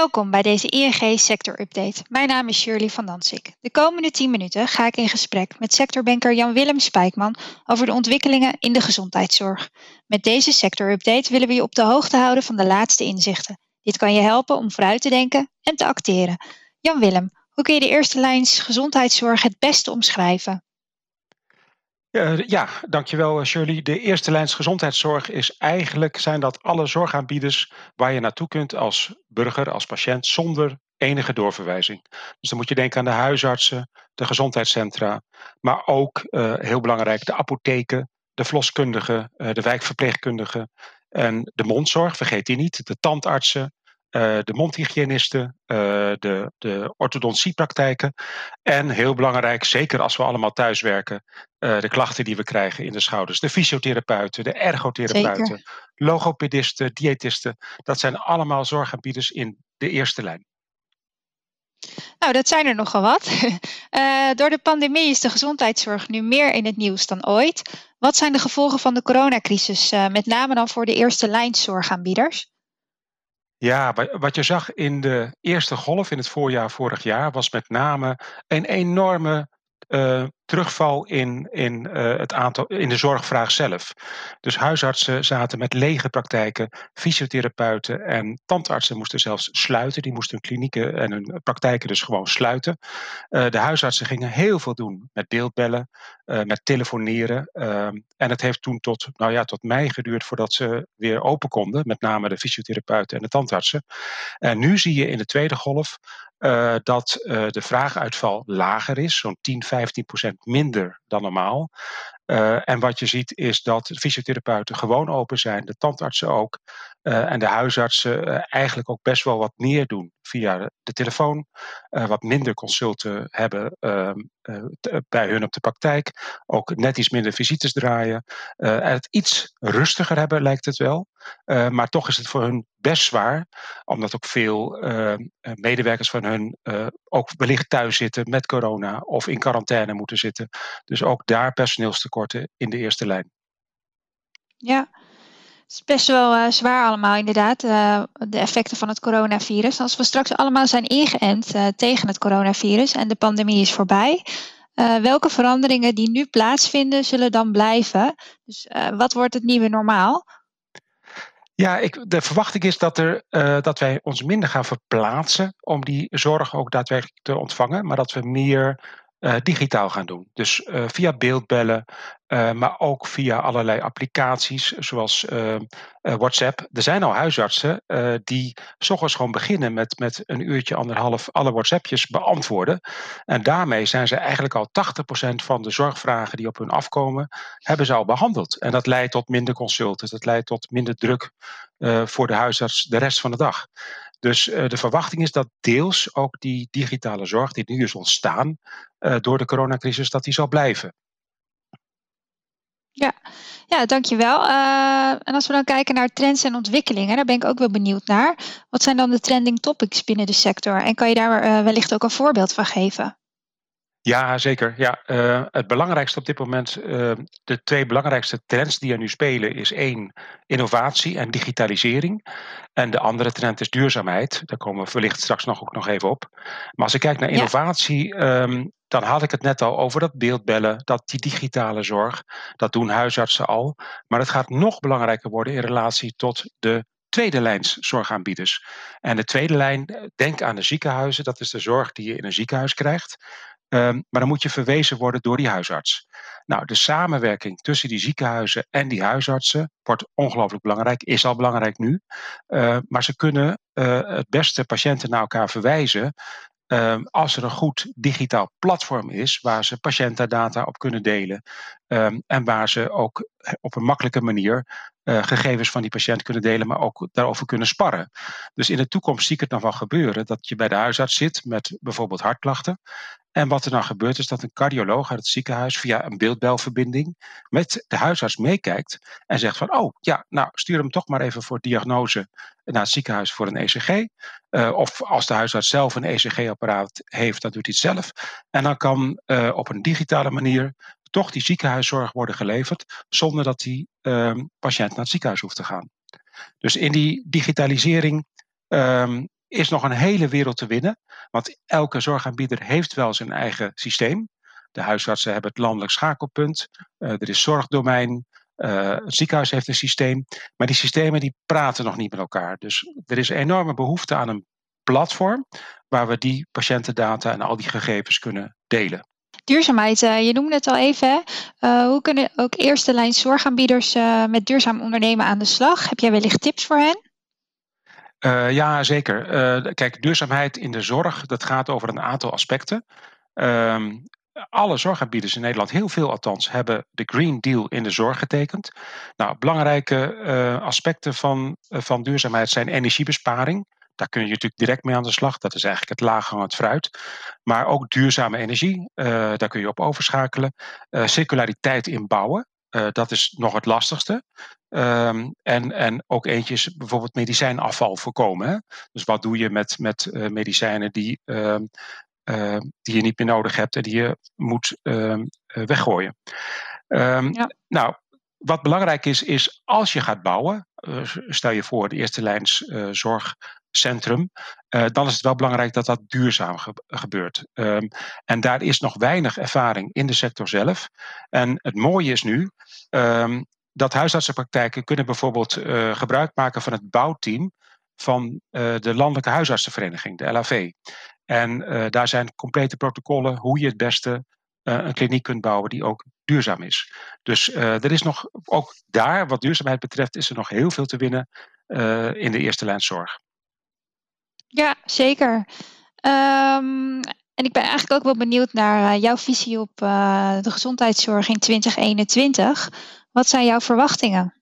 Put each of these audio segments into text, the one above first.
Welkom bij deze ING Sector Update. Mijn naam is Shirley van Dansik. De komende 10 minuten ga ik in gesprek met sectorbanker Jan-Willem Spijkman over de ontwikkelingen in de gezondheidszorg. Met deze Sector Update willen we je op de hoogte houden van de laatste inzichten. Dit kan je helpen om vooruit te denken en te acteren. Jan-Willem, hoe kun je de eerste lijns gezondheidszorg het beste omschrijven? Uh, ja, dankjewel Shirley. De eerste lijns gezondheidszorg is eigenlijk zijn dat alle zorgaanbieders waar je naartoe kunt als burger, als patiënt, zonder enige doorverwijzing. Dus dan moet je denken aan de huisartsen, de gezondheidscentra, maar ook uh, heel belangrijk de apotheken, de verloskundigen, uh, de wijkverpleegkundigen en de mondzorg, vergeet die niet, de tandartsen, uh, de mondhygiënisten, uh, de, de orthodontsiepraktijken. En heel belangrijk, zeker als we allemaal thuiswerken, uh, de klachten die we krijgen in de schouders. De fysiotherapeuten, de ergotherapeuten, zeker. logopedisten, diëtisten. Dat zijn allemaal zorgaanbieders in de eerste lijn. Nou, dat zijn er nogal wat. door de pandemie is de gezondheidszorg nu meer in het nieuws dan ooit. Wat zijn de gevolgen van de coronacrisis, met name dan voor de eerste lijnszorgaanbieders? Ja, wat je zag in de eerste golf in het voorjaar vorig jaar was met name een enorme uh, terugval in, in, uh, het aantal, in de zorgvraag zelf. Dus huisartsen zaten met lege praktijken, fysiotherapeuten en tandartsen moesten zelfs sluiten. Die moesten hun klinieken en hun praktijken dus gewoon sluiten. Uh, de huisartsen gingen heel veel doen met beeldbellen, met telefoneren. Ehm, en het heeft toen tot, nou ja, tot mei geduurd voordat ze weer open konden, met name de fysiotherapeuten en de tandartsen. En nu zie je in de tweede golf dat de vraaguitval lager is, zo'n 10, 15 procent minder dan normaal. Uh, en wat je ziet is dat fysiotherapeuten gewoon open zijn, de tandartsen ook. Uh, en de huisartsen uh, eigenlijk ook best wel wat meer doen via de telefoon. wat minder consulten hebben ehm, bij hun op de praktijk. Ook net iets minder visites draaien. en het iets rustiger hebben lijkt het wel. maar toch is het voor hun best zwaar. Omdat ook veel ehm, medewerkers van hun ook wellicht thuis zitten met corona. Of in quarantaine moeten zitten. Dus ook daar personeelstekort in de eerste lijn. Ja, het is best wel uh, zwaar allemaal inderdaad, uh, de effecten van het coronavirus. Als we straks allemaal zijn ingeënt uh, tegen het coronavirus en de pandemie is voorbij, welke veranderingen die nu plaatsvinden zullen dan blijven? Dus wat wordt het nieuwe normaal? Ja, ik, de verwachting is dat, er, dat wij ons minder gaan verplaatsen om die zorg ook daadwerkelijk te ontvangen, maar dat we meer uh, digitaal gaan doen. Dus uh, via beeldbellen, uh, maar ook via allerlei applicaties zoals WhatsApp. Er zijn al huisartsen die s gewoon beginnen met, met een uurtje, anderhalf alle WhatsAppjes beantwoorden. En daarmee zijn ze eigenlijk al 80% van de zorgvragen die op hun afkomen, hebben ze al behandeld. En dat leidt tot minder consulten, dat leidt tot minder druk voor de huisarts de rest van de dag. Dus uh, de verwachting is dat deels ook die digitale zorg die nu is ontstaan uh, door de coronacrisis, dat die zal blijven. Ja, ja dankjewel. Uh, en als we dan kijken naar trends en ontwikkelingen, daar ben ik ook wel benieuwd naar. Wat zijn dan de trending topics binnen de sector? En kan je daar wellicht ook een voorbeeld van geven? Ja, zeker. Ja, uh, het belangrijkste op dit moment, uh, de twee belangrijkste trends die er nu spelen, is één, innovatie en digitalisering. En de andere trend is duurzaamheid. Daar komen we wellicht straks nog, ook nog even op. Maar als ik kijk naar innovatie, ja. um, dan had ik het net al over dat beeldbellen, dat die digitale zorg. Dat doen huisartsen al. Maar het gaat nog belangrijker worden in relatie tot de tweede lijns zorgaanbieders. En de tweede lijn, denk aan de ziekenhuizen, dat is de zorg die je in een ziekenhuis krijgt. Um, maar dan moet je verwezen worden door die huisarts. Nou, de samenwerking tussen die ziekenhuizen en die huisartsen wordt ongelooflijk belangrijk, is al belangrijk nu. Uh, maar ze kunnen uh, het beste patiënten naar elkaar verwijzen. Uh, als er een goed digitaal platform is waar ze patiëntendata op kunnen delen. En waar ze ook op een makkelijke manier uh, gegevens van die patiënt kunnen delen, maar ook daarover kunnen sparren. Dus in de toekomst zie ik het nog wel gebeuren dat je bij de huisarts zit met bijvoorbeeld hartklachten. En wat er dan gebeurt is dat een cardioloog uit het ziekenhuis via een beeldbelverbinding met de huisarts meekijkt en zegt van oh ja, nou stuur hem toch maar even voor diagnose naar het ziekenhuis voor een ECG. Eh, of als de huisarts zelf een ECG-apparaat heeft, dan doet hij het zelf. En dan kan uh, op een digitale manier toch die ziekenhuiszorg worden geleverd zonder dat die uh, patiënt naar het ziekenhuis hoeft te gaan. Dus in die digitalisering um, is nog een hele wereld te winnen. Want elke zorgaanbieder heeft wel zijn eigen systeem. De huisartsen hebben het landelijk schakelpunt. Uh, er is zorgdomein. Uh, het ziekenhuis heeft een systeem. Maar die systemen die praten nog niet met elkaar. Dus er is enorme behoefte aan een platform waar we die patiëntendata en al die gegevens kunnen delen. Duurzaamheid, uh, je noemde het al even. Uh, hoe kunnen ook eerste lijn zorgaanbieders uh, met duurzaam ondernemen aan de slag? Heb jij wellicht tips voor hen? ja, zeker. kijk, duurzaamheid in de zorg, dat gaat over een aantal aspecten. Ehm, alle zorgaanbieders in Nederland, heel veel althans, hebben de Green Deal in de zorg getekend. Nou, belangrijke aspecten van, van duurzaamheid zijn energiebesparing. Daar kun je natuurlijk direct mee aan de slag. Dat is eigenlijk het laaghangend fruit. Maar ook duurzame energie, uh, daar kun je op overschakelen. Uh, circulariteit inbouwen, uh, dat is nog het lastigste. Um, en, en ook eentje is bijvoorbeeld medicijnafval voorkomen. Hè? Dus wat doe je met, met medicijnen die, ehm, die je niet meer nodig hebt en die je moet ehm, weggooien? Ja. Nou, wat belangrijk is, is als je gaat bouwen, stel je voor de eerste lijns zorg centrum, uh, dan is het wel belangrijk dat dat duurzaam gebeurt. Um, en daar is nog weinig ervaring in de sector zelf. En het mooie is nu um, dat huisartsenpraktijken kunnen bijvoorbeeld uh, gebruik maken van het bouwteam van uh, de Landelijke Huisartsenvereniging, de LAV. En daar zijn complete protocollen hoe je het beste een kliniek kunt bouwen die ook duurzaam is. Dus er is nog, ook daar, wat duurzaamheid betreft, is er nog heel veel te winnen in de eerste lijn zorg. Ja, zeker. Um, en ik ben eigenlijk ook wel benieuwd naar uh, jouw visie op uh, de gezondheidszorg in 2021. Wat zijn jouw verwachtingen?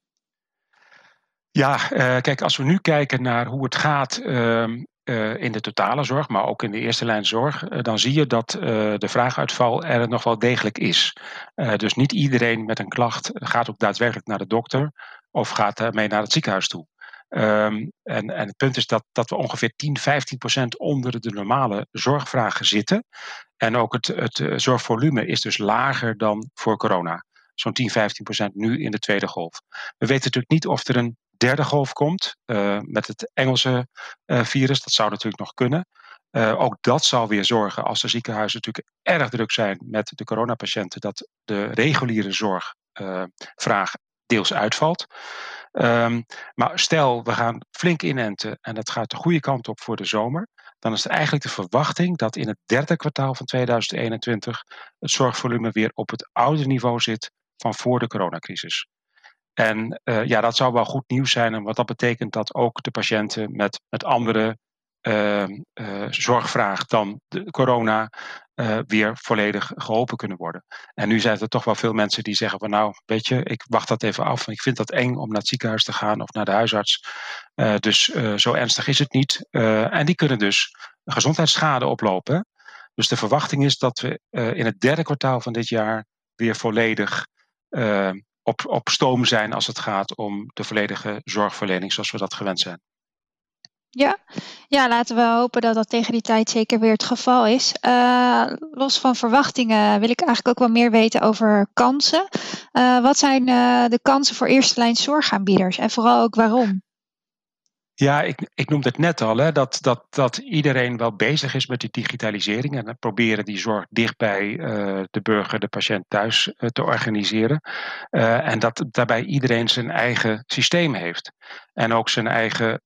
Ja, uh, kijk, als we nu kijken naar hoe het gaat uh, in de totale zorg, maar ook in de eerste lijn zorg, dan zie je dat de vraaguitval er nog wel degelijk is. dus niet iedereen met een klacht gaat ook daadwerkelijk naar de dokter of gaat mee naar het ziekenhuis toe. Um, en, en het punt is dat, dat we ongeveer 10, 15 procent onder de normale zorgvragen zitten. En ook het, het eh, zorgvolume is dus lager dan voor corona. Zo'n 10, 15 procent nu in de tweede golf. We weten natuurlijk niet of er een derde golf komt uh, met het Engelse uh, virus. Dat zou natuurlijk nog kunnen. Ook dat zal weer zorgen als de ziekenhuizen natuurlijk erg druk zijn met de coronapatiënten, dat de reguliere zorgvraag deels uitvalt. Um, maar stel, we gaan flink inenten en dat gaat de goede kant op voor de zomer. Dan is het eigenlijk de verwachting dat in het derde kwartaal van 2021 het zorgvolume weer op het oude niveau zit van voor de coronacrisis. En uh, ja, dat zou wel goed nieuws zijn, en dat betekent dat ook de patiënten met, met andere uh, uh, zorgvraag dan de corona uh, weer volledig geholpen kunnen worden. En nu zijn er toch wel veel mensen die zeggen van nou, weet je, ik wacht dat even af. Ik vind dat eng om naar het ziekenhuis te gaan of naar de huisarts. dus zo ernstig is het niet. en die kunnen dus gezondheidsschade oplopen. Dus de verwachting is dat we in het derde kwartaal van dit jaar weer volledig op, op stoom zijn als het gaat om de volledige zorgverlening zoals we dat gewend zijn. Ja. Ja, laten we hopen dat dat tegen die tijd zeker weer het geval is. Uh, los van verwachtingen wil ik eigenlijk ook wel meer weten over kansen. Uh, wat zijn uh, de kansen voor eerste lijn zorgaanbieders en vooral ook waarom? Ja, ik, ik noemde het net al, hè, dat, dat, dat iedereen wel bezig is met die digitalisering en proberen die zorg dicht bij de burger, de patiënt thuis te organiseren. En dat daarbij iedereen zijn eigen systeem heeft en ook zijn eigen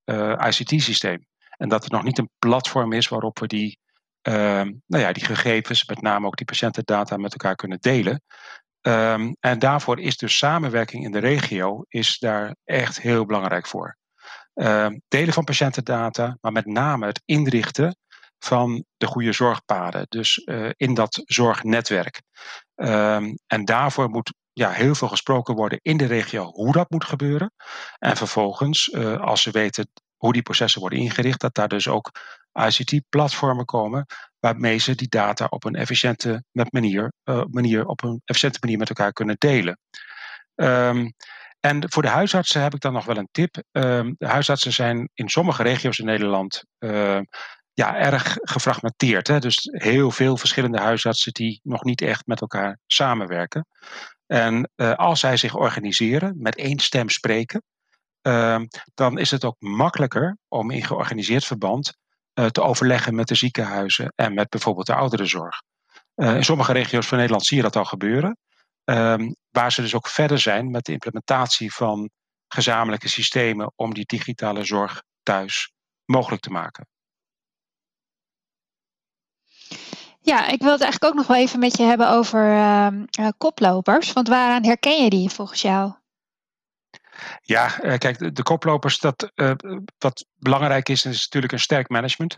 ICT-systeem. En dat er nog niet een platform is waarop we die, ehm, nou ja, die gegevens, met name ook die patiëntendata, met elkaar kunnen delen. Um, en daarvoor is dus samenwerking in de regio is daar echt heel belangrijk voor. Ehm, delen van patiëntendata, maar met name het inrichten van de goede zorgpaden. Dus uh, in dat zorgnetwerk. En daarvoor moet ja, heel veel gesproken worden in de regio hoe dat moet gebeuren. En vervolgens, uh, als ze weten hoe die processen worden ingericht, dat daar dus ook ICT-platformen komen waarmee ze die data op een efficiënte manier, uh, manier, op een efficiënte manier met elkaar kunnen delen. Um, en voor de huisartsen heb ik dan nog wel een tip. Ehm, de huisartsen zijn in sommige regio's in Nederland ehm, ja, erg gefragmenteerd. Hè? Dus heel veel verschillende huisartsen die nog niet echt met elkaar samenwerken. En uh, als zij zich organiseren, met één stem spreken, ehm, dan is het ook makkelijker om in georganiseerd verband te overleggen met de ziekenhuizen en met bijvoorbeeld de ouderenzorg. in sommige regio's van Nederland zie je dat al gebeuren. Ehm, waar ze dus ook verder zijn met de implementatie van gezamenlijke systemen om die digitale zorg thuis mogelijk te maken. Ja, ik wil het eigenlijk ook nog wel even met je hebben over uh, koplopers. Want waaraan herken je die volgens jou? Ja, eh, kijk, de, koplopers, dat, uh, wat belangrijk is, is natuurlijk een sterk management.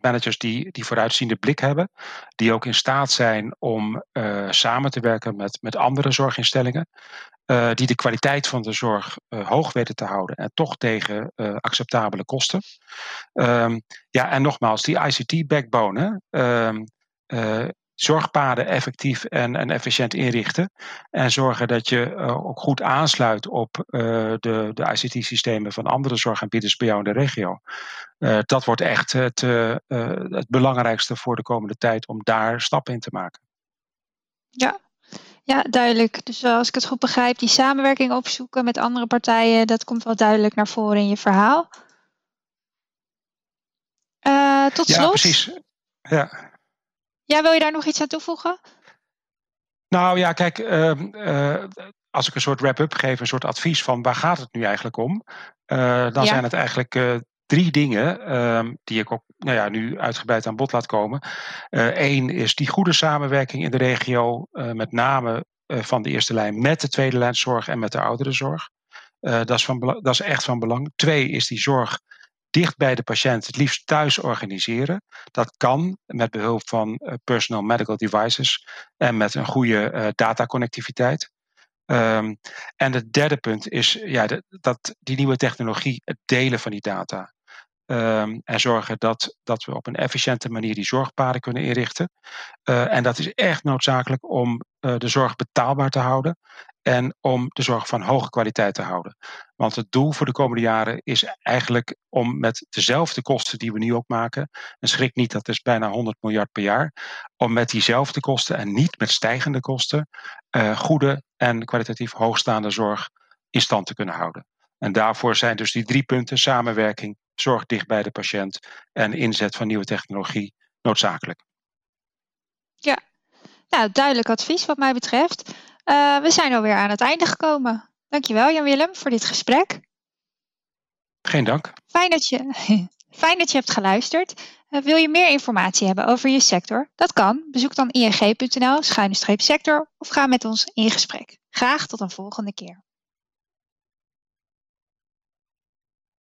managers die, die vooruitziende blik hebben, die ook in staat zijn om samen te werken met, met andere zorginstellingen. Die de kwaliteit van de zorg hoog weten te houden en toch tegen acceptabele kosten. Um, ja, en nogmaals, die ICT-backbone, zorgpaden effectief en, en efficiënt inrichten en zorgen dat je ook goed aansluit op de, de ICT-systemen van andere zorgaanbieders bij jou in de regio. dat wordt echt het, het belangrijkste voor de komende tijd om daar stappen in te maken. Ja, ja, duidelijk. Dus als ik het goed begrijp, die samenwerking opzoeken met andere partijen, dat komt wel duidelijk naar voren in je verhaal. Uh, tot slot. Ja, precies. Ja. Ja, wil je daar nog iets aan toevoegen? Nou ja, kijk, uh, uh, als ik een soort wrap-up geef, een soort advies van waar gaat het nu eigenlijk om, uh, dan ja. zijn het eigenlijk drie dingen ehm, die ik ook nou ja, nu uitgebreid aan bod laat komen. Eén eh, is die goede samenwerking in de regio, met name van de eerste lijn met de tweede lijn zorg en met de ouderenzorg. dat, is van, dat is echt van belang. Twee is die zorg dicht bij de patiënt, het liefst thuis organiseren. Dat kan met behulp van personal medical devices en met een goede dataconnectiviteit. Um, en het derde punt is ja, dat die nieuwe technologie, het delen van die data. Um, en zorgen dat, dat we op een efficiënte manier die zorgpaden kunnen inrichten. Uh, en dat is echt noodzakelijk om de zorg betaalbaar te houden en om de zorg van hoge kwaliteit te houden. Want het doel voor de komende jaren is eigenlijk om met dezelfde kosten die we nu ook maken, en schrik niet, dat is bijna 100 miljard per jaar, om met diezelfde kosten en niet met stijgende kosten uh, goede en kwalitatief hoogstaande zorg in stand te kunnen houden. En daarvoor zijn dus die drie punten, samenwerking, zorg dicht bij de patiënt en inzet van nieuwe technologie noodzakelijk. Ja, nou, duidelijk advies wat mij betreft. Uh, we zijn alweer aan het einde gekomen. Dankjewel Jan-Willem voor dit gesprek. Geen dank. Fijn dat je, fijn dat je hebt geluisterd. Uh, wil je meer informatie hebben over je sector? Dat kan. Bezoek dan ing.nl schuine sector of ga met ons in gesprek. Graag tot een volgende keer.